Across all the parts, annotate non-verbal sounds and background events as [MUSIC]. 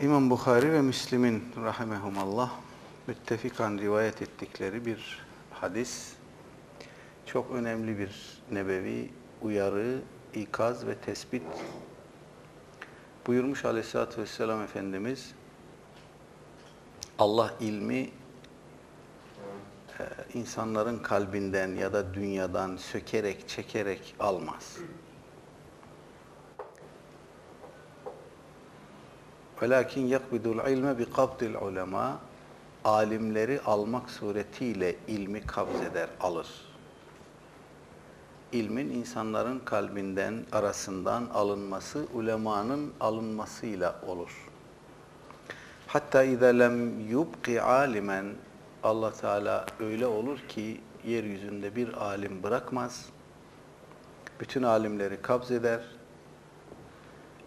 İmam Bukhari ve Müslim'in rahimehumallah müttefikan rivayet ettikleri bir hadis. Çok önemli bir nebevi uyarı, ikaz ve tespit. Buyurmuş aleyhissalatü vesselam Efendimiz, Allah ilmi e, insanların kalbinden ya da dünyadan sökerek, çekerek almaz. Velakin yakbidul ilme bi kabdil ulema alimleri almak suretiyle ilmi kabzeder, alır. İlmin insanların kalbinden, arasından alınması, ulemanın alınmasıyla olur. Hatta izâ lem yubqi alimen Allah Teala öyle olur ki yeryüzünde bir alim bırakmaz. Bütün alimleri kabzeder.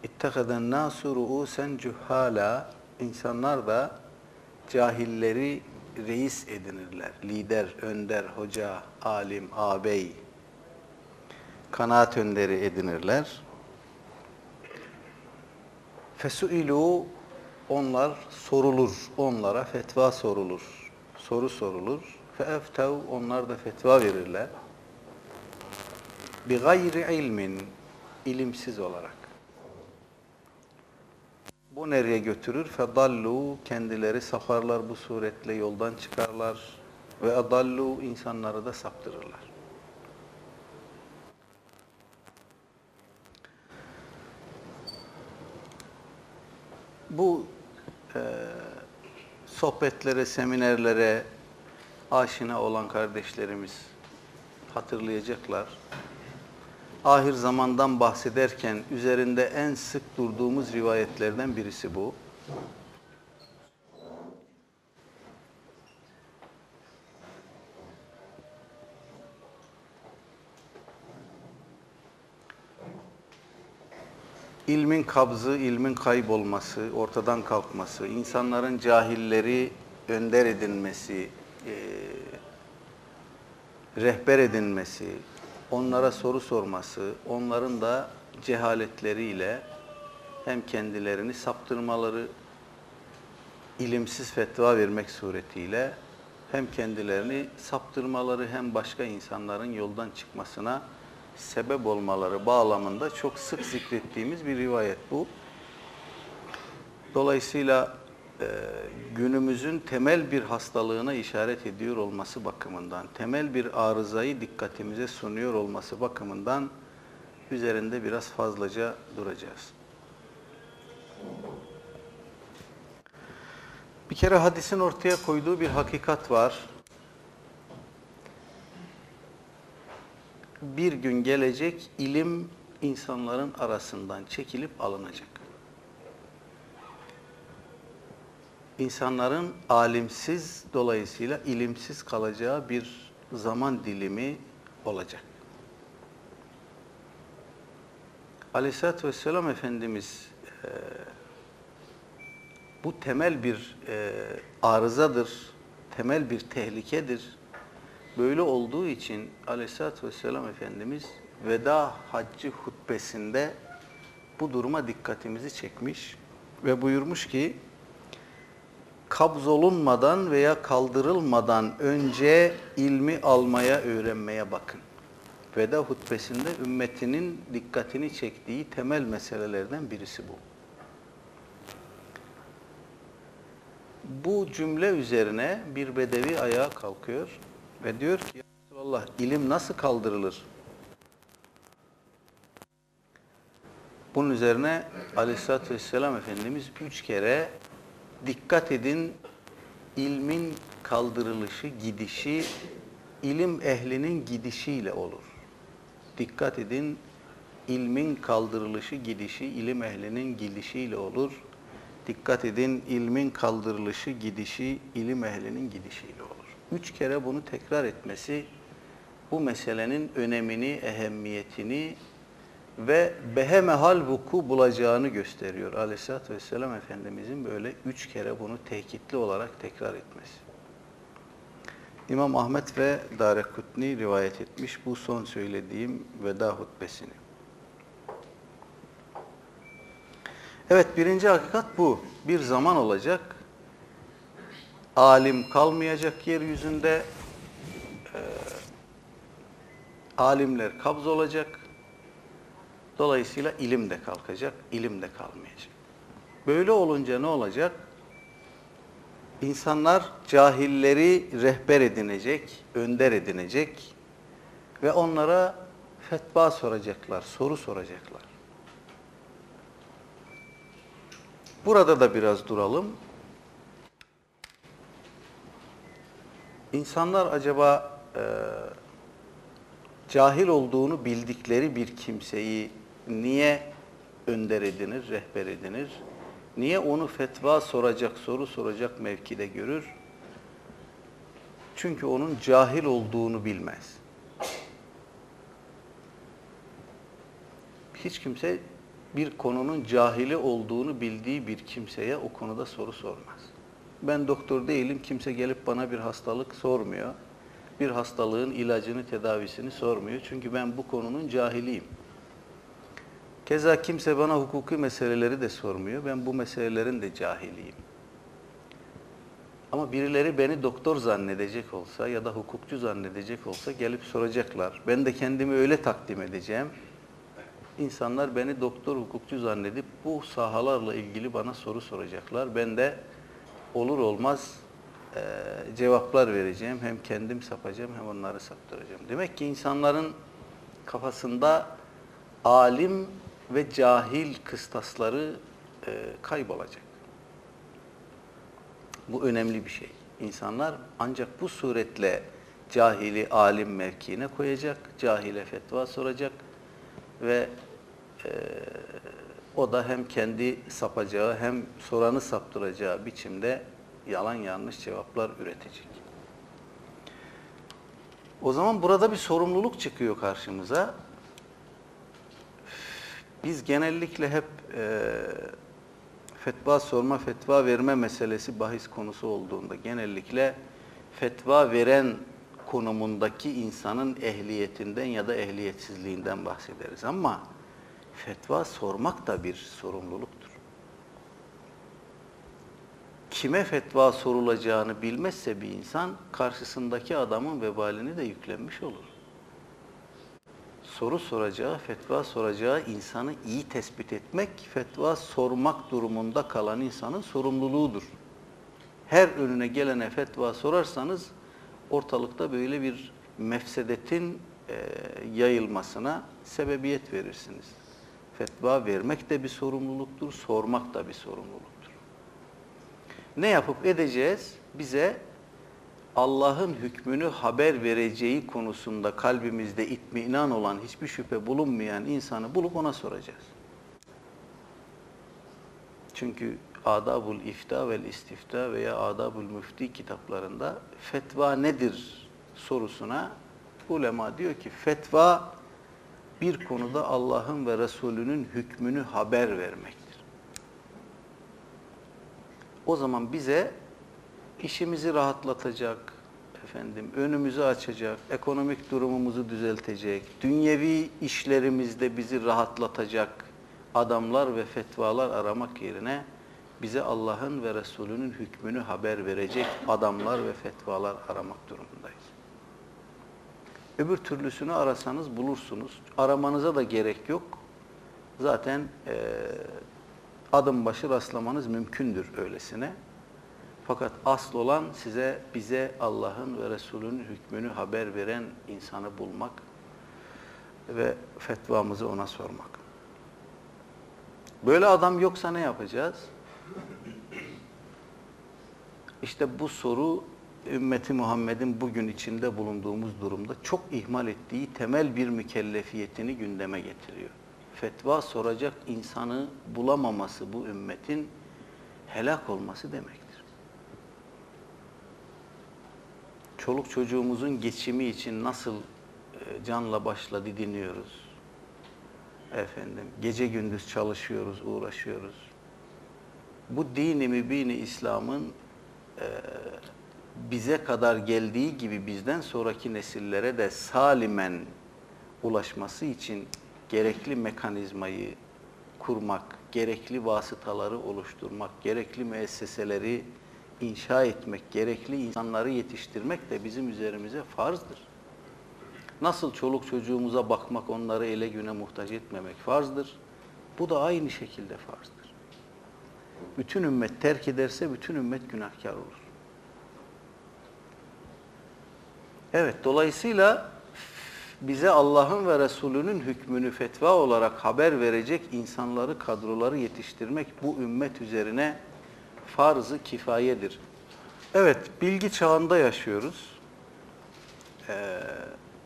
İttehaden nasu ru'usen cuhala insanlar da cahilleri reis edinirler. Lider, önder, hoca, alim, ağabey, kanaat önderi edinirler. Fesuilu onlar sorulur. Onlara fetva sorulur. Soru sorulur. Feeftev onlar da fetva verirler. Bi gayri ilmin ilimsiz olarak. Bu nereye götürür? Fedallu kendileri saparlar bu suretle yoldan çıkarlar ve adallu insanları da saptırırlar. Bu e, sohbetlere, seminerlere aşina olan kardeşlerimiz hatırlayacaklar. Ahir zamandan bahsederken üzerinde en sık durduğumuz rivayetlerden birisi bu. İlmin kabzı, ilmin kaybolması, ortadan kalkması, insanların cahilleri önder edinmesi, e, rehber edinmesi, onlara soru sorması, onların da cehaletleriyle hem kendilerini saptırmaları, ilimsiz fetva vermek suretiyle hem kendilerini saptırmaları hem başka insanların yoldan çıkmasına sebep olmaları bağlamında çok sık zikrettiğimiz bir rivayet bu. Dolayısıyla günümüzün temel bir hastalığına işaret ediyor olması bakımından, temel bir arızayı dikkatimize sunuyor olması bakımından üzerinde biraz fazlaca duracağız. Bir kere hadisin ortaya koyduğu bir hakikat var. Bir gün gelecek ilim insanların arasından çekilip alınacak. İnsanların alimsiz dolayısıyla ilimsiz kalacağı bir zaman dilimi olacak. Aleyhisselatü Vesselam Efendimiz e, bu temel bir e, arızadır, temel bir tehlikedir. Böyle olduğu için Aleyhisselatü Vesselam Efendimiz veda haccı hutbesinde bu duruma dikkatimizi çekmiş ve buyurmuş ki kabzolunmadan veya kaldırılmadan önce ilmi almaya, öğrenmeye bakın. Veda hutbesinde ümmetinin dikkatini çektiği temel meselelerden birisi bu. Bu cümle üzerine bir bedevi ayağa kalkıyor ve diyor ki, Resulallah ilim nasıl kaldırılır? Bunun üzerine Aleyhisselatü Vesselam Efendimiz üç kere dikkat edin ilmin kaldırılışı, gidişi ilim ehlinin gidişiyle olur. Dikkat edin ilmin kaldırılışı, gidişi ilim ehlinin gidişiyle olur. Dikkat edin ilmin kaldırılışı, gidişi ilim ehlinin gidişiyle olur. Üç kere bunu tekrar etmesi bu meselenin önemini, ehemmiyetini ve behemehal vuku bulacağını gösteriyor Aleyhisselatü Vesselam Efendimizin böyle üç kere bunu tehkitli olarak tekrar etmesi. İmam Ahmet ve Darekutni rivayet etmiş bu son söylediğim veda hutbesini. Evet birinci hakikat bu. Bir zaman olacak. Alim kalmayacak yeryüzünde. Ee, alimler kabz olacak. Dolayısıyla ilim de kalkacak, ilim de kalmayacak. Böyle olunca ne olacak? İnsanlar cahilleri rehber edinecek, önder edinecek ve onlara fetva soracaklar, soru soracaklar. Burada da biraz duralım. İnsanlar acaba e, cahil olduğunu bildikleri bir kimseyi niye önder edinir, rehber edinir? Niye onu fetva soracak, soru soracak mevkide görür? Çünkü onun cahil olduğunu bilmez. Hiç kimse bir konunun cahili olduğunu bildiği bir kimseye o konuda soru sormaz. Ben doktor değilim, kimse gelip bana bir hastalık sormuyor. Bir hastalığın ilacını, tedavisini sormuyor. Çünkü ben bu konunun cahiliyim. Keza kimse bana hukuki meseleleri de sormuyor. Ben bu meselelerin de cahiliyim. Ama birileri beni doktor zannedecek olsa ya da hukukçu zannedecek olsa gelip soracaklar. Ben de kendimi öyle takdim edeceğim. İnsanlar beni doktor, hukukçu zannedip bu sahalarla ilgili bana soru soracaklar. Ben de olur olmaz e, cevaplar vereceğim. Hem kendim sapacağım hem onları saptıracağım. Demek ki insanların kafasında alim ve cahil kıstasları e, kaybolacak. Bu önemli bir şey. İnsanlar ancak bu suretle cahili alim mevkiine koyacak, cahile fetva soracak ve e, o da hem kendi sapacağı hem soranı saptıracağı biçimde yalan yanlış cevaplar üretecek. O zaman burada bir sorumluluk çıkıyor karşımıza. Biz genellikle hep e, fetva sorma, fetva verme meselesi bahis konusu olduğunda genellikle fetva veren konumundaki insanın ehliyetinden ya da ehliyetsizliğinden bahsederiz. Ama fetva sormak da bir sorumluluktur. Kime fetva sorulacağını bilmezse bir insan karşısındaki adamın vebalini de yüklenmiş olur. Soru soracağı, fetva soracağı insanı iyi tespit etmek, fetva sormak durumunda kalan insanın sorumluluğudur. Her önüne gelene fetva sorarsanız ortalıkta böyle bir mefsedetin e, yayılmasına sebebiyet verirsiniz. Fetva vermek de bir sorumluluktur, sormak da bir sorumluluktur. Ne yapıp edeceğiz? Bize Allah'ın hükmünü haber vereceği konusunda kalbimizde itminan olan, hiçbir şüphe bulunmayan insanı bulup ona soracağız. Çünkü Adabul İfta vel İstifta veya Adabul Müfti kitaplarında fetva nedir sorusuna ulema diyor ki fetva bir konuda Allah'ın ve Resulünün hükmünü haber vermektir. O zaman bize işimizi rahatlatacak, efendim önümüzü açacak, ekonomik durumumuzu düzeltecek, dünyevi işlerimizde bizi rahatlatacak adamlar ve fetvalar aramak yerine bize Allah'ın ve Resulünün hükmünü haber verecek adamlar ve fetvalar aramak durumundayız. Öbür türlüsünü arasanız bulursunuz. Aramanıza da gerek yok. Zaten e, adım başı rastlamanız mümkündür öylesine. Fakat asıl olan size, bize Allah'ın ve Resulünün hükmünü haber veren insanı bulmak ve fetvamızı ona sormak. Böyle adam yoksa ne yapacağız? İşte bu soru ümmeti Muhammed'in bugün içinde bulunduğumuz durumda çok ihmal ettiği temel bir mükellefiyetini gündeme getiriyor. Fetva soracak insanı bulamaması bu ümmetin helak olması demektir. Çoluk çocuğumuzun geçimi için nasıl e, canla başla didiniyoruz. Efendim, gece gündüz çalışıyoruz, uğraşıyoruz. Bu dini mübini İslam'ın e, bize kadar geldiği gibi bizden sonraki nesillere de salimen ulaşması için gerekli mekanizmayı kurmak, gerekli vasıtaları oluşturmak, gerekli müesseseleri inşa etmek, gerekli insanları yetiştirmek de bizim üzerimize farzdır. Nasıl çoluk çocuğumuza bakmak, onları ele güne muhtaç etmemek farzdır. Bu da aynı şekilde farzdır. Bütün ümmet terk ederse bütün ümmet günahkar olur. Evet, dolayısıyla bize Allah'ın ve Resulünün hükmünü fetva olarak haber verecek insanları, kadroları yetiştirmek bu ümmet üzerine farz-ı kifayedir. Evet, bilgi çağında yaşıyoruz. Ee,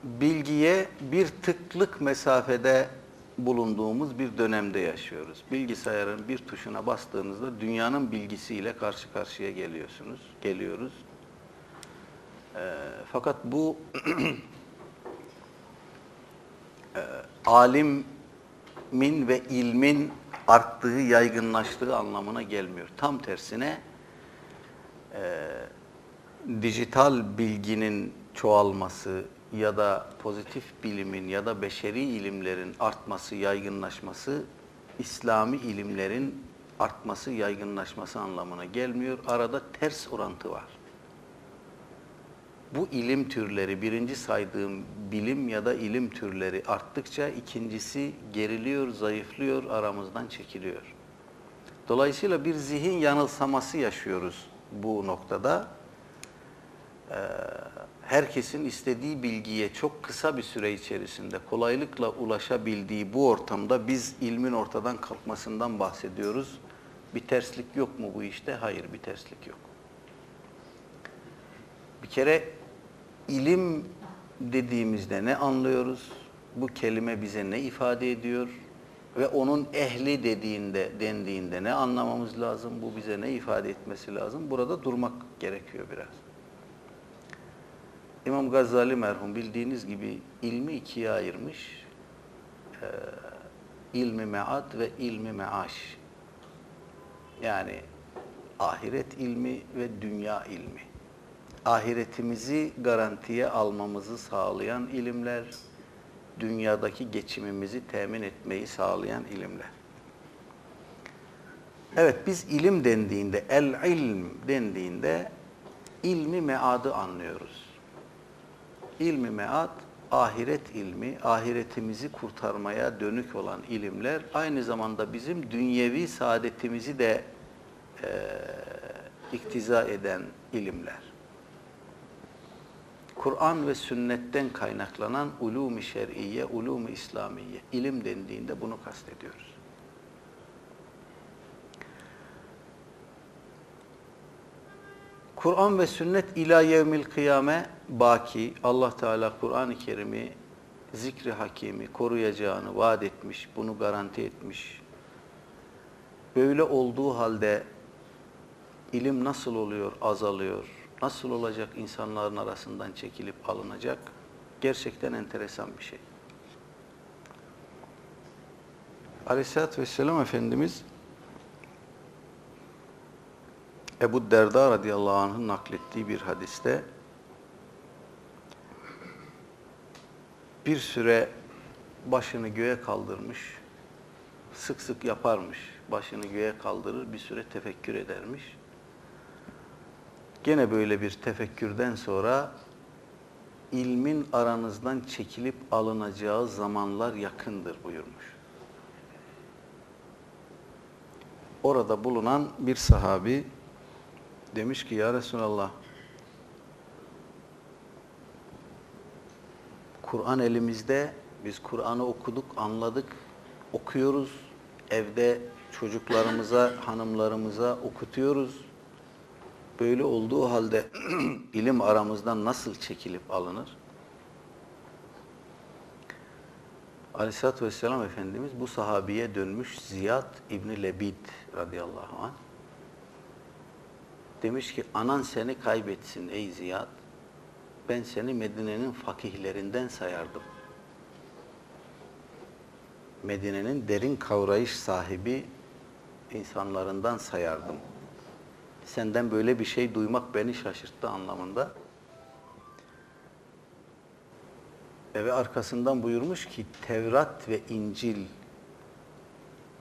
bilgiye bir tıklık mesafede bulunduğumuz bir dönemde yaşıyoruz. Bilgisayarın bir tuşuna bastığınızda dünyanın bilgisiyle karşı karşıya geliyorsunuz, geliyoruz. Ee, fakat bu [CLEARS THROAT] e, alimin ve ilmin arttığı, yaygınlaştığı anlamına gelmiyor. Tam tersine e, dijital bilginin çoğalması ya da pozitif bilimin ya da beşeri ilimlerin artması, yaygınlaşması İslami ilimlerin artması, yaygınlaşması anlamına gelmiyor. Arada ters orantı var. Bu ilim türleri, birinci saydığım bilim ya da ilim türleri arttıkça ikincisi geriliyor, zayıflıyor, aramızdan çekiliyor. Dolayısıyla bir zihin yanılsaması yaşıyoruz bu noktada. Ee, herkesin istediği bilgiye çok kısa bir süre içerisinde kolaylıkla ulaşabildiği bu ortamda biz ilmin ortadan kalkmasından bahsediyoruz. Bir terslik yok mu bu işte? Hayır, bir terslik yok. Bir kere ilim dediğimizde ne anlıyoruz? Bu kelime bize ne ifade ediyor? Ve onun ehli dediğinde, dendiğinde ne anlamamız lazım? Bu bize ne ifade etmesi lazım? Burada durmak gerekiyor biraz. İmam Gazali merhum bildiğiniz gibi ilmi ikiye ayırmış. Ee, ilmi mead ve ilmi meaş. Yani ahiret ilmi ve dünya ilmi. Ahiretimizi garantiye almamızı sağlayan ilimler, dünyadaki geçimimizi temin etmeyi sağlayan ilimler. Evet biz ilim dendiğinde, el ilm dendiğinde ilmi meadı anlıyoruz. İlmi mead, ahiret ilmi, ahiretimizi kurtarmaya dönük olan ilimler, aynı zamanda bizim dünyevi saadetimizi de e, iktiza eden ilimler. Kur'an ve sünnetten kaynaklanan ulûm-i şer'iyye, ulûm-i İslamiye, ilim dendiğinde bunu kastediyoruz. Kur'an ve sünnet ila yevmil kıyame baki. Allah Teala Kur'an-ı Kerim'i zikri hakimi koruyacağını vaat etmiş, bunu garanti etmiş. Böyle olduğu halde ilim nasıl oluyor, azalıyor? Nasıl olacak insanların arasından çekilip alınacak? Gerçekten enteresan bir şey. Aleyhisselatü Vesselam Efendimiz Ebu Derda radıyallahu anh'ın naklettiği bir hadiste bir süre başını göğe kaldırmış, sık sık yaparmış, başını göğe kaldırır, bir süre tefekkür edermiş. Gene böyle bir tefekkürden sonra ilmin aranızdan çekilip alınacağı zamanlar yakındır buyurmuş. Orada bulunan bir sahabi demiş ki ya Resulallah Kur'an elimizde biz Kur'an'ı okuduk, anladık, okuyoruz. Evde çocuklarımıza, hanımlarımıza okutuyoruz. Böyle olduğu halde [CLEARS THROAT] ilim aramızdan nasıl çekilip alınır? Aleyhisselatü Vesselam Efendimiz bu sahabiye dönmüş Ziyad İbni Lebid radıyallahu anh. Demiş ki anan seni kaybetsin ey Ziyad. Ben seni Medine'nin fakihlerinden sayardım. Medine'nin derin kavrayış sahibi insanlarından sayardım. Senden böyle bir şey duymak beni şaşırttı anlamında. Ve arkasından buyurmuş ki Tevrat ve İncil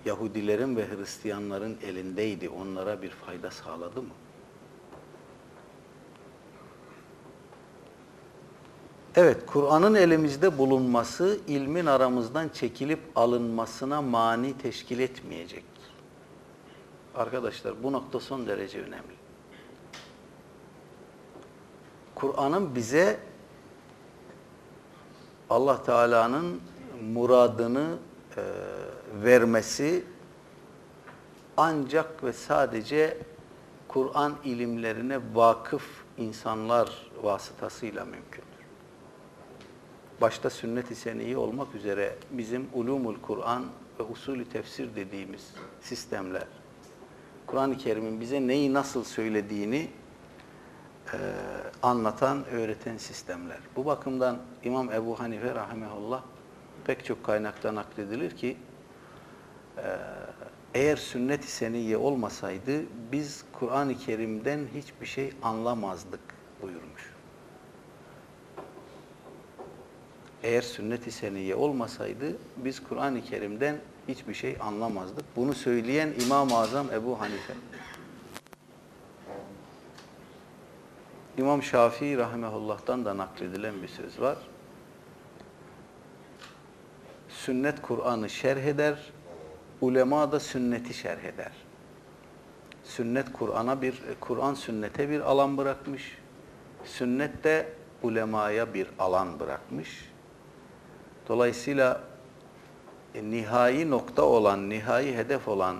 Yahudilerin ve Hristiyanların elindeydi. Onlara bir fayda sağladı mı? Evet, Kur'an'ın elimizde bulunması ilmin aramızdan çekilip alınmasına mani teşkil etmeyecek. Arkadaşlar bu nokta son derece önemli. Kur'an'ın bize Allah Teala'nın muradını e, vermesi ancak ve sadece Kur'an ilimlerine vakıf insanlar vasıtasıyla mümkündür. Başta sünnet-i seniye olmak üzere bizim ulumul Kur'an ve usulü tefsir dediğimiz sistemler, Kur'an-ı Kerim'in bize neyi nasıl söylediğini e, anlatan, öğreten sistemler. Bu bakımdan İmam Ebu Hanife rahimehullah pek çok kaynakta nakledilir ki e, eğer sünnet-i seniyye olmasaydı biz Kur'an-ı Kerim'den hiçbir şey anlamazdık buyurmuş. Eğer sünnet-i seniyye olmasaydı biz Kur'an-ı Kerim'den hiçbir şey anlamazdık. Bunu söyleyen İmam-ı Azam Ebu Hanife. İmam Şafii rahimehullah'tan da nakledilen bir söz var. Sünnet Kur'an'ı şerh eder, ulema da sünneti şerh eder. Sünnet Kur'an'a bir Kur'an sünnete bir alan bırakmış. Sünnet de ulemaya bir alan bırakmış. Dolayısıyla e, nihai nokta olan, nihai hedef olan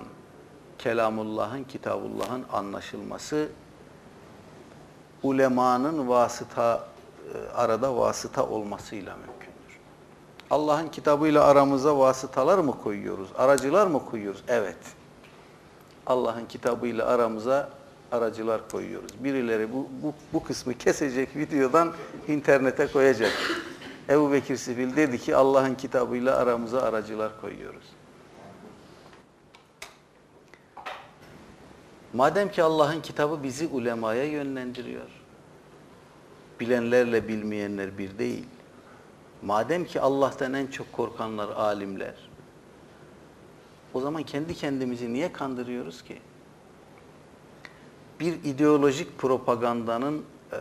kelamullahın, kitabullahın anlaşılması ulemanın vasıta e, arada vasıta olmasıyla mümkündür. Allah'ın kitabıyla aramıza vasıtalar mı koyuyoruz? Aracılar mı koyuyoruz? Evet. Allah'ın kitabıyla aramıza aracılar koyuyoruz. Birileri bu, bu, bu kısmı kesecek videodan internete koyacak. Ebu Bekir Sifil dedi ki Allah'ın kitabıyla aramıza aracılar koyuyoruz. Madem ki Allah'ın kitabı bizi ulemaya yönlendiriyor. Bilenlerle bilmeyenler bir değil. Madem ki Allah'tan en çok korkanlar alimler. O zaman kendi kendimizi niye kandırıyoruz ki? Bir ideolojik propagandanın e,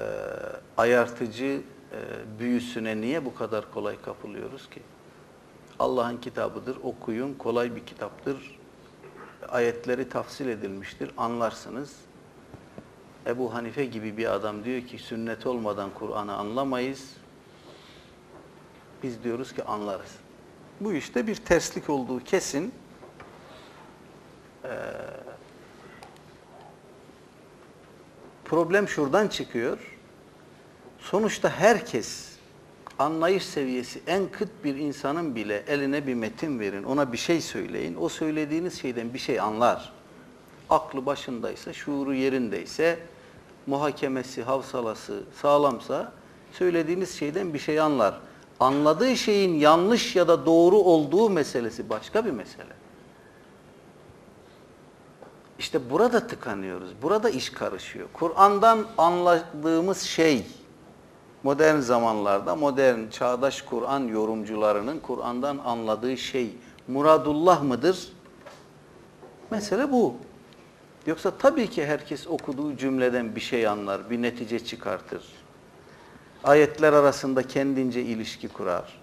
ayartıcı büyüsüne niye bu kadar kolay kapılıyoruz ki? Allah'ın kitabıdır, okuyun, kolay bir kitaptır, ayetleri tafsil edilmiştir, anlarsınız. Ebu Hanife gibi bir adam diyor ki sünnet olmadan Kur'an'ı anlamayız. Biz diyoruz ki anlarız. Bu işte bir terslik olduğu kesin. Ee, problem şuradan çıkıyor. Sonuçta herkes anlayış seviyesi en kıt bir insanın bile eline bir metin verin, ona bir şey söyleyin. O söylediğiniz şeyden bir şey anlar. Aklı başındaysa, şuuru yerindeyse, muhakemesi, havsalası sağlamsa söylediğiniz şeyden bir şey anlar. Anladığı şeyin yanlış ya da doğru olduğu meselesi başka bir mesele. İşte burada tıkanıyoruz. Burada iş karışıyor. Kur'an'dan anladığımız şey modern zamanlarda modern çağdaş Kur'an yorumcularının Kur'an'dan anladığı şey muradullah mıdır? Mesele bu. Yoksa tabii ki herkes okuduğu cümleden bir şey anlar, bir netice çıkartır. Ayetler arasında kendince ilişki kurar.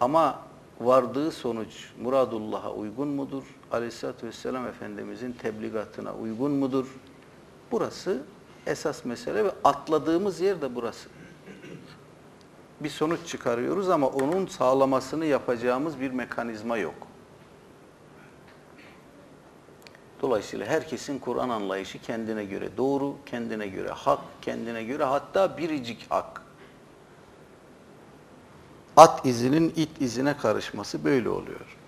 Ama vardığı sonuç muradullah'a uygun mudur? Aleyhisselatü Vesselam Efendimizin tebligatına uygun mudur? Burası esas mesele ve atladığımız yer de burası. Bir sonuç çıkarıyoruz ama onun sağlamasını yapacağımız bir mekanizma yok. Dolayısıyla herkesin Kur'an anlayışı kendine göre doğru, kendine göre hak, kendine göre hatta biricik hak. At izinin it izine karışması böyle oluyor.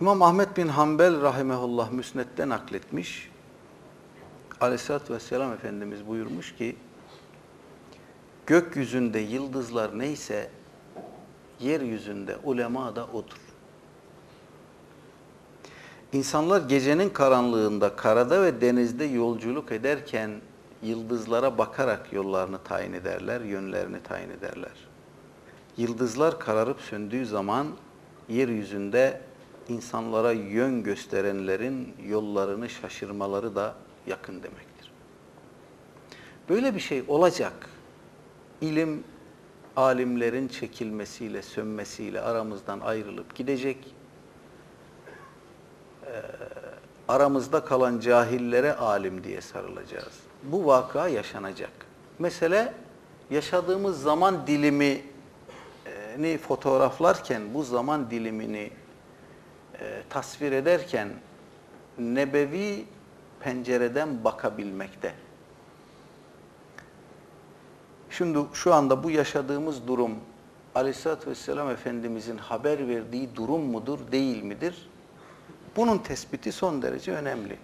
İmam Ahmet bin Hanbel rahimehullah müsnette nakletmiş. Aleyhisselatü Vesselam Efendimiz buyurmuş ki gökyüzünde yıldızlar neyse yeryüzünde ulema da odur. İnsanlar gecenin karanlığında karada ve denizde yolculuk ederken yıldızlara bakarak yollarını tayin ederler, yönlerini tayin ederler. Yıldızlar kararıp söndüğü zaman yeryüzünde insanlara yön gösterenlerin yollarını şaşırmaları da yakın demektir. Böyle bir şey olacak. İlim alimlerin çekilmesiyle, sönmesiyle aramızdan ayrılıp gidecek. Ee, aramızda kalan cahillere alim diye sarılacağız. Bu vaka yaşanacak. Mesele yaşadığımız zaman dilimini fotoğraflarken, bu zaman dilimini e, tasvir ederken nebevi pencereden bakabilmekte. Şimdi şu anda bu yaşadığımız durum Aleyhisselatü Vesselam Efendimizin haber verdiği durum mudur, değil midir? Bunun tespiti son derece önemli.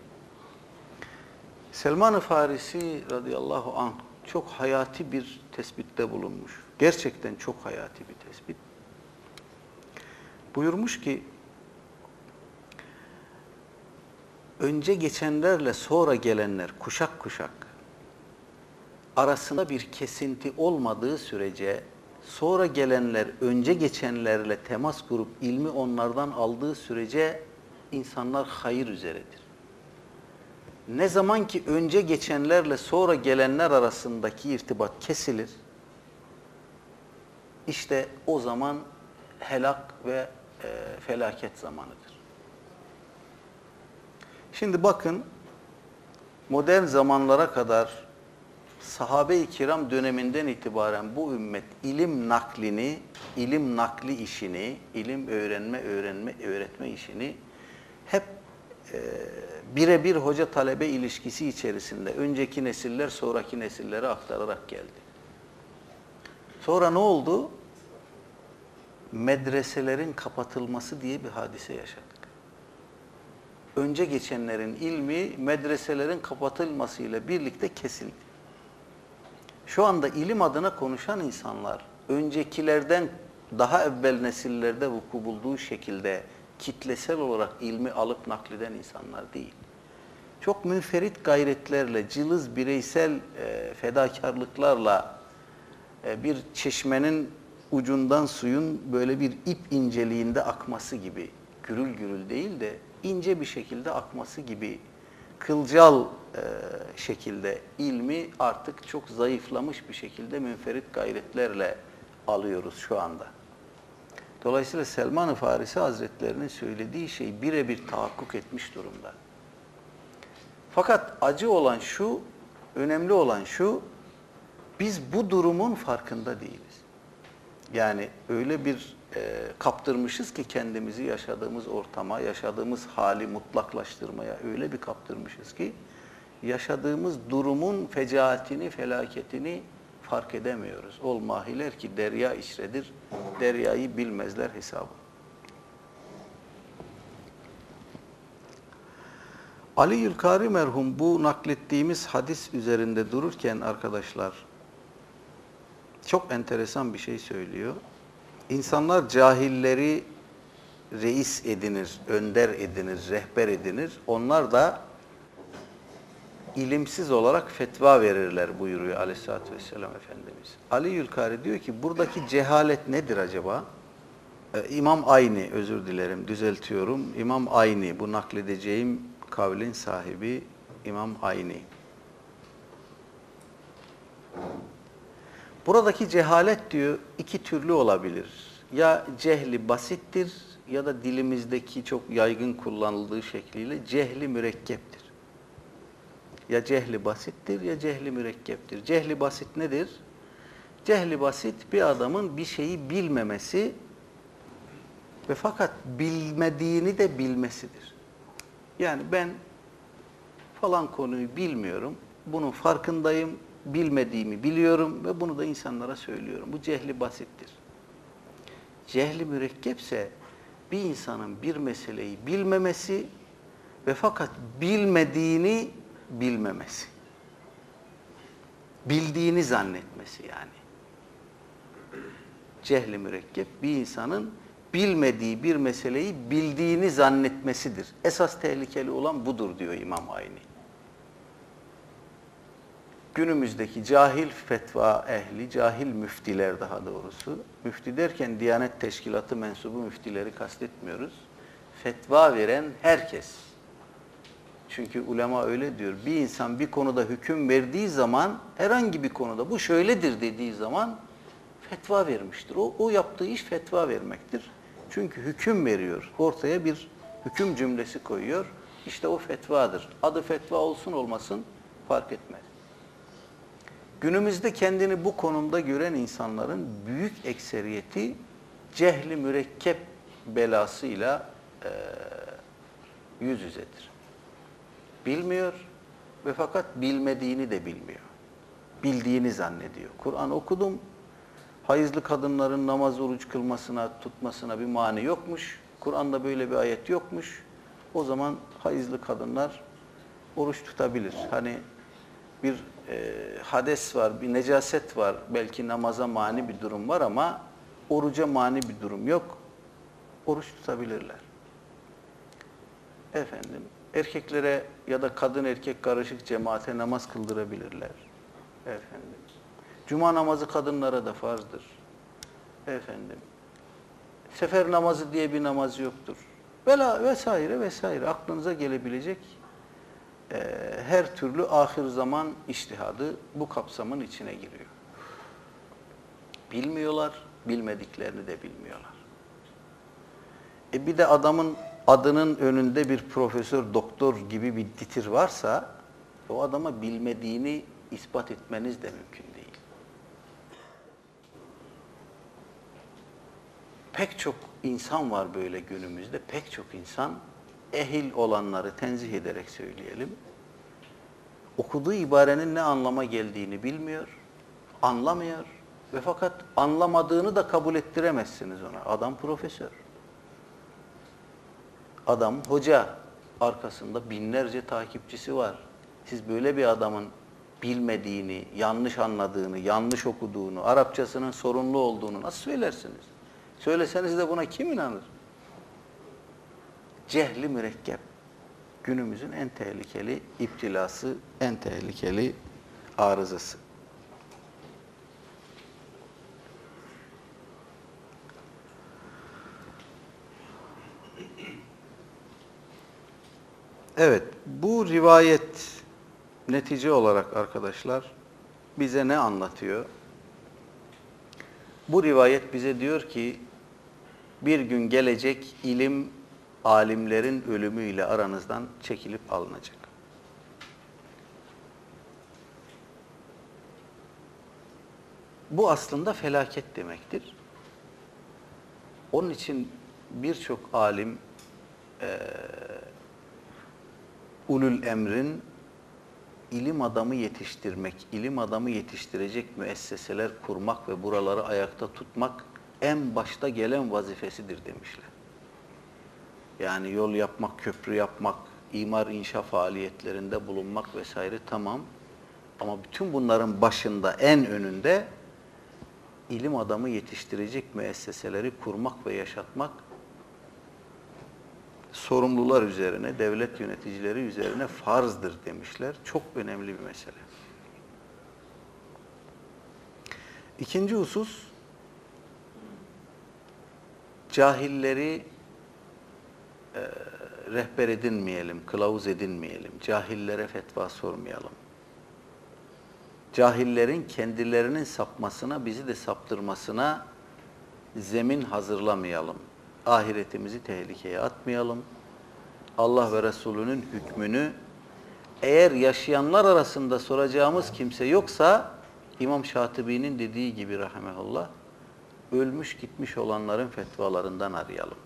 Selman-ı Farisi radıyallahu anh çok hayati bir tespitte bulunmuş. Gerçekten çok hayati bir tespit. Buyurmuş ki, önce geçenlerle sonra gelenler kuşak kuşak arasında bir kesinti olmadığı sürece sonra gelenler önce geçenlerle temas kurup ilmi onlardan aldığı sürece insanlar hayır üzeredir. Ne zaman ki önce geçenlerle sonra gelenler arasındaki irtibat kesilir, işte o zaman helak ve e, felaket zamanıdır. Şimdi bakın modern zamanlara kadar sahabe-i kiram döneminden itibaren bu ümmet ilim naklini, ilim nakli işini, ilim öğrenme, öğrenme, öğretme işini hep e, birebir hoca talebe ilişkisi içerisinde önceki nesiller sonraki nesillere aktararak geldi. Sonra ne oldu? Medreselerin kapatılması diye bir hadise yaşadık. Önce geçenlerin ilmi medreselerin kapatılmasıyla birlikte kesildi. Şu anda ilim adına konuşan insanlar öncekilerden daha evvel nesillerde vuku bulduğu şekilde kitlesel olarak ilmi alıp nakleden insanlar değil. Çok münferit gayretlerle, cılız bireysel e, fedakarlıklarla e, bir çeşmenin ucundan suyun böyle bir ip inceliğinde akması gibi, gürül gürül değil de ince bir şekilde akması gibi kılcal e, şekilde ilmi artık çok zayıflamış bir şekilde münferit gayretlerle alıyoruz şu anda. Dolayısıyla Selman-ı Farisi Hazretlerinin söylediği şey birebir tahakkuk etmiş durumda. Fakat acı olan şu, önemli olan şu, biz bu durumun farkında değiliz. Yani öyle bir e, kaptırmışız ki kendimizi yaşadığımız ortama, yaşadığımız hali mutlaklaştırmaya öyle bir kaptırmışız ki yaşadığımız durumun fecaatini, felaketini fark edemiyoruz. Ol mahiler ki derya işredir, deryayı bilmezler hesabı. Ali Yülkari merhum bu naklettiğimiz hadis üzerinde dururken arkadaşlar çok enteresan bir şey söylüyor. İnsanlar cahilleri reis edinir, önder edinir, rehber edinir. Onlar da ilimsiz olarak fetva verirler buyuruyor aleyhissalatü vesselam Efendimiz. Ali Yülkari diyor ki buradaki cehalet nedir acaba? Ee, İmam Ayni özür dilerim düzeltiyorum. İmam Ayni bu nakledeceğim kavlin sahibi İmam Ayni. Buradaki cehalet diyor iki türlü olabilir. Ya cehli basittir ya da dilimizdeki çok yaygın kullanıldığı şekliyle cehli mürekkeptir. Ya cehli basittir ya cehli mürekkeptir. Cehli basit nedir? Cehli basit bir adamın bir şeyi bilmemesi ve fakat bilmediğini de bilmesidir. Yani ben falan konuyu bilmiyorum, bunun farkındayım, bilmediğimi biliyorum ve bunu da insanlara söylüyorum. Bu cehli basittir. Cehli mürekkepse bir insanın bir meseleyi bilmemesi ve fakat bilmediğini bilmemesi. Bildiğini zannetmesi yani. Cehli mürekkep bir insanın bilmediği bir meseleyi bildiğini zannetmesidir. Esas tehlikeli olan budur diyor İmam Ayni. Günümüzdeki cahil fetva ehli, cahil müftiler daha doğrusu, müfti derken Diyanet Teşkilatı mensubu müftileri kastetmiyoruz. Fetva veren herkes. Çünkü ulema öyle diyor. Bir insan bir konuda hüküm verdiği zaman, herhangi bir konuda bu şöyledir dediği zaman fetva vermiştir. O, o yaptığı iş fetva vermektir. Çünkü hüküm veriyor. Ortaya bir hüküm cümlesi koyuyor. İşte o fetvadır. Adı fetva olsun olmasın fark etmez. Günümüzde kendini bu konumda gören insanların büyük ekseriyeti cehli mürekkep belasıyla e, yüz yüzedir. Bilmiyor ve fakat bilmediğini de bilmiyor. Bildiğini zannediyor. Kur'an okudum, hayızlı kadınların namaz oruç kılmasına, tutmasına bir mani yokmuş. Kur'an'da böyle bir ayet yokmuş. O zaman hayızlı kadınlar oruç tutabilir. Hani bir e, hades var, bir necaset var, belki namaza mani bir durum var ama oruca mani bir durum yok. Oruç tutabilirler. Efendim, erkeklere ya da kadın erkek karışık cemaate namaz kıldırabilirler. Efendim. Cuma namazı kadınlara da farzdır. Efendim. Sefer namazı diye bir namaz yoktur. Vela vesaire vesaire aklınıza gelebilecek her türlü ahir zaman iştihadı bu kapsamın içine giriyor. Bilmiyorlar, bilmediklerini de bilmiyorlar. E bir de adamın adının önünde bir profesör, doktor gibi bir titir varsa o adama bilmediğini ispat etmeniz de mümkün değil. Pek çok insan var böyle günümüzde. Pek çok insan ehil olanları tenzih ederek söyleyelim. Okuduğu ibarenin ne anlama geldiğini bilmiyor, anlamıyor ve fakat anlamadığını da kabul ettiremezsiniz ona. Adam profesör. Adam hoca. Arkasında binlerce takipçisi var. Siz böyle bir adamın bilmediğini, yanlış anladığını, yanlış okuduğunu, Arapçasının sorunlu olduğunu nasıl söylersiniz? Söyleseniz de buna kim inanır? Cehli mürekkep. Günümüzün en tehlikeli iptilası, en tehlikeli arızası. Evet, bu rivayet netice olarak arkadaşlar bize ne anlatıyor? Bu rivayet bize diyor ki bir gün gelecek ilim alimlerin ölümüyle aranızdan çekilip alınacak. Bu aslında felaket demektir. Onun için birçok alim e, ulul emrin ilim adamı yetiştirmek, ilim adamı yetiştirecek müesseseler kurmak ve buraları ayakta tutmak en başta gelen vazifesidir demişler. Yani yol yapmak, köprü yapmak, imar inşa faaliyetlerinde bulunmak vesaire tamam. Ama bütün bunların başında, en önünde ilim adamı yetiştirecek müesseseleri kurmak ve yaşatmak sorumlular üzerine, devlet yöneticileri üzerine farzdır demişler. Çok önemli bir mesele. İkinci husus, cahilleri e, rehber edinmeyelim, kılavuz edinmeyelim, cahillere fetva sormayalım. Cahillerin kendilerinin sapmasına, bizi de saptırmasına zemin hazırlamayalım ahiretimizi tehlikeye atmayalım. Allah ve Resulünün hükmünü eğer yaşayanlar arasında soracağımız kimse yoksa İmam Şatibi'nin dediği gibi rahmetullah ölmüş gitmiş olanların fetvalarından arayalım.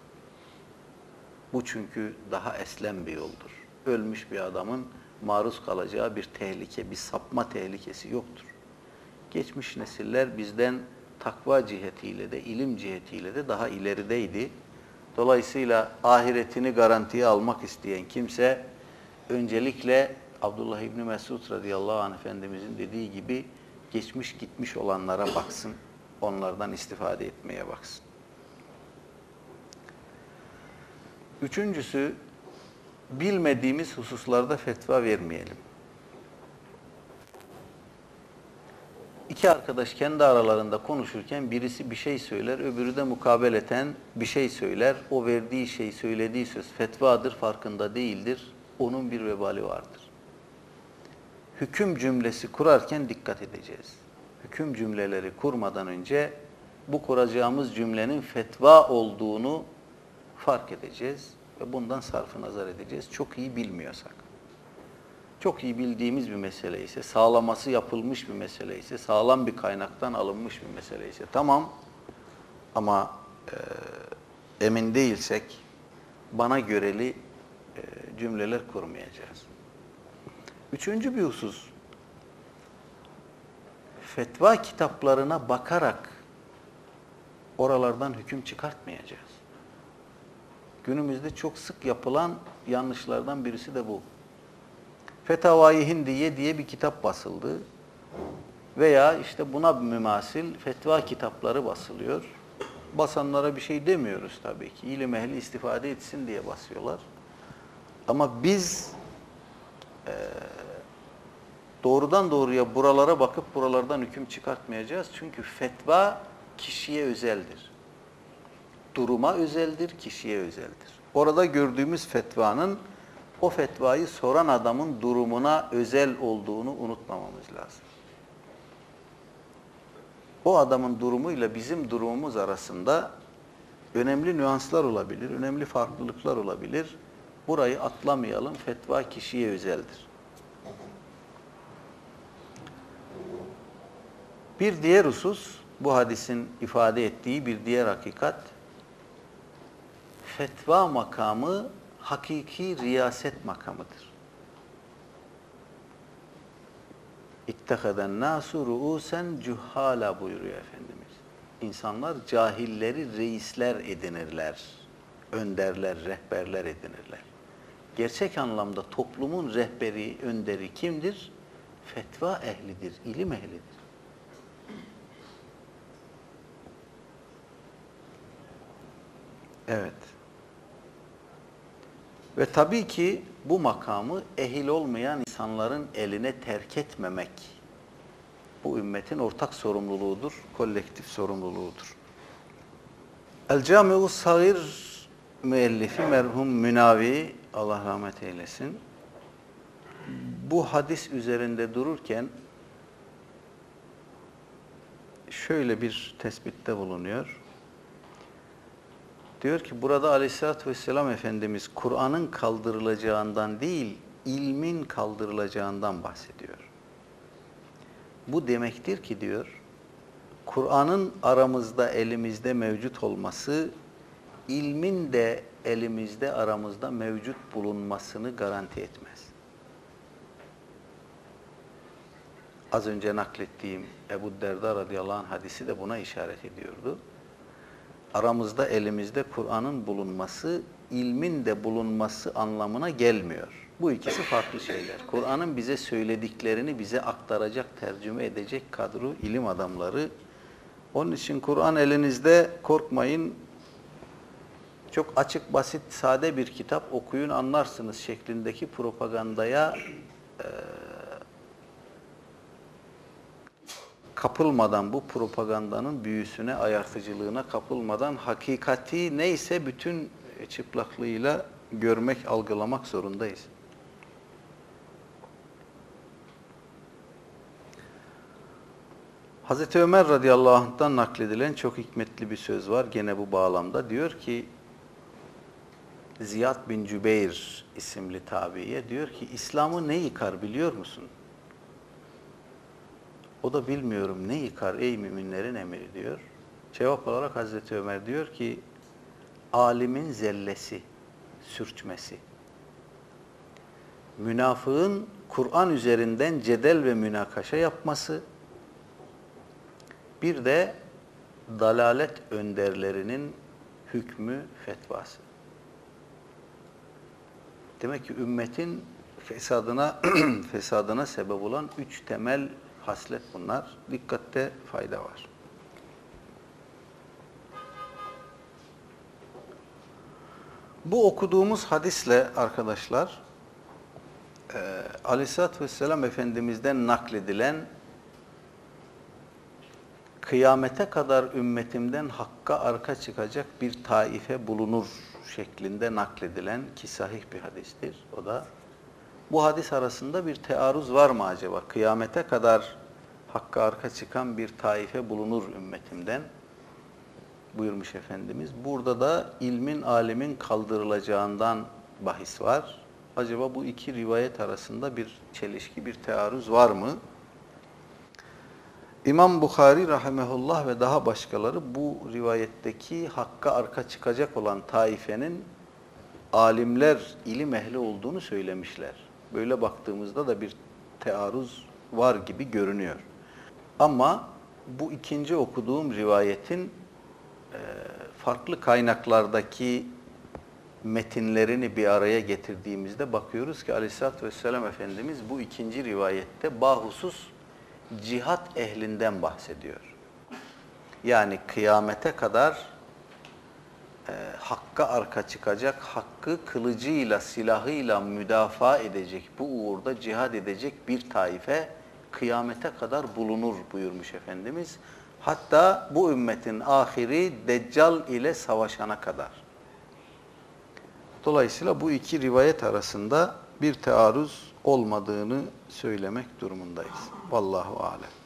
Bu çünkü daha eslem bir yoldur. Ölmüş bir adamın maruz kalacağı bir tehlike, bir sapma tehlikesi yoktur. Geçmiş nesiller bizden takva cihetiyle de, ilim cihetiyle de daha ilerideydi. Dolayısıyla ahiretini garantiye almak isteyen kimse öncelikle Abdullah İbni Mesud radıyallahu anh Efendimizin dediği gibi geçmiş gitmiş olanlara baksın. Onlardan istifade etmeye baksın. Üçüncüsü, bilmediğimiz hususlarda fetva vermeyelim. iki arkadaş kendi aralarında konuşurken birisi bir şey söyler, öbürü de mukabeleten bir şey söyler. O verdiği şey, söylediği söz fetvadır, farkında değildir. Onun bir vebali vardır. Hüküm cümlesi kurarken dikkat edeceğiz. Hüküm cümleleri kurmadan önce bu kuracağımız cümlenin fetva olduğunu fark edeceğiz ve bundan sarfı nazar edeceğiz. Çok iyi bilmiyorsak. Çok iyi bildiğimiz bir mesele ise, sağlaması yapılmış bir mesele ise, sağlam bir kaynaktan alınmış bir mesele ise tamam ama e, emin değilsek bana göreli e, cümleler kurmayacağız. Üçüncü bir husus, fetva kitaplarına bakarak oralardan hüküm çıkartmayacağız. Günümüzde çok sık yapılan yanlışlardan birisi de bu. Fetavai Hindiye diye bir kitap basıldı. Veya işte buna mümasil fetva kitapları basılıyor. Basanlara bir şey demiyoruz tabii ki. İlim ehli istifade etsin diye basıyorlar. Ama biz e, doğrudan doğruya buralara bakıp buralardan hüküm çıkartmayacağız. Çünkü fetva kişiye özeldir. Duruma özeldir, kişiye özeldir. Orada gördüğümüz fetvanın o fetvayı soran adamın durumuna özel olduğunu unutmamamız lazım. O adamın durumuyla bizim durumumuz arasında önemli nüanslar olabilir, önemli farklılıklar olabilir. Burayı atlamayalım, fetva kişiye özeldir. Bir diğer husus, bu hadisin ifade ettiği bir diğer hakikat, fetva makamı hakiki riyaset makamıdır. İttehaden nasu ruusen cuhala buyuruyor Efendimiz. İnsanlar cahilleri reisler edinirler, önderler, rehberler edinirler. Gerçek anlamda toplumun rehberi, önderi kimdir? Fetva ehlidir, ilim ehlidir. Evet. Ve tabii ki bu makamı ehil olmayan insanların eline terk etmemek bu ümmetin ortak sorumluluğudur, kolektif sorumluluğudur. El Camiu Sagir müellifi merhum Münavi Allah rahmet eylesin. Bu hadis üzerinde dururken şöyle bir tespitte bulunuyor. Diyor ki burada aleyhissalatü vesselam Efendimiz Kur'an'ın kaldırılacağından değil, ilmin kaldırılacağından bahsediyor. Bu demektir ki diyor, Kur'an'ın aramızda, elimizde mevcut olması, ilmin de elimizde, aramızda mevcut bulunmasını garanti etmez. Az önce naklettiğim Ebu Derda radıyallahu anh hadisi de buna işaret ediyordu aramızda elimizde Kur'an'ın bulunması, ilmin de bulunması anlamına gelmiyor. Bu ikisi farklı şeyler. Kur'an'ın bize söylediklerini bize aktaracak, tercüme edecek kadro ilim adamları. Onun için Kur'an elinizde korkmayın. Çok açık, basit, sade bir kitap okuyun anlarsınız şeklindeki propagandaya e, kapılmadan bu propagandanın büyüsüne, ayartıcılığına kapılmadan hakikati neyse bütün çıplaklığıyla görmek, algılamak zorundayız. Hazreti Ömer radıyallahu anh'tan nakledilen çok hikmetli bir söz var gene bu bağlamda. Diyor ki Ziyad bin Cübeyr isimli tabiye diyor ki İslam'ı ne yıkar biliyor musun? O da bilmiyorum ne yıkar ey müminlerin emri diyor. Cevap olarak Hazreti Ömer diyor ki alimin zellesi, sürçmesi. Münafığın Kur'an üzerinden cedel ve münakaşa yapması, bir de dalalet önderlerinin hükmü, fetvası. Demek ki ümmetin fesadına [CLEARS THROAT] fesadına sebep olan üç temel haslet bunlar. Dikkatte fayda var. Bu okuduğumuz hadisle arkadaşlar e, Aleyhisselatü Vesselam Efendimiz'den nakledilen kıyamete kadar ümmetimden hakka arka çıkacak bir taife bulunur şeklinde nakledilen ki sahih bir hadistir. O da bu hadis arasında bir tearruz var mı acaba? Kıyamete kadar hakka arka çıkan bir taife bulunur ümmetimden buyurmuş Efendimiz. Burada da ilmin, alimin kaldırılacağından bahis var. Acaba bu iki rivayet arasında bir çelişki, bir tearruz var mı? İmam Bukhari rahimehullah ve daha başkaları bu rivayetteki hakka arka çıkacak olan taifenin alimler, ilim ehli olduğunu söylemişler. Böyle baktığımızda da bir tearruz var gibi görünüyor. Ama bu ikinci okuduğum rivayetin e, farklı kaynaklardaki metinlerini bir araya getirdiğimizde bakıyoruz ki Aleyhisselatü Vesselam Efendimiz bu ikinci rivayette bahusus cihat ehlinden bahsediyor. Yani kıyamete kadar e, hakka arka çıkacak, hakkı kılıcıyla, silahıyla müdafaa edecek, bu uğurda cihad edecek bir taife kıyamete kadar bulunur buyurmuş Efendimiz. Hatta bu ümmetin ahiri Deccal ile savaşana kadar. Dolayısıyla bu iki rivayet arasında bir tearruz olmadığını söylemek durumundayız. Vallahu alem.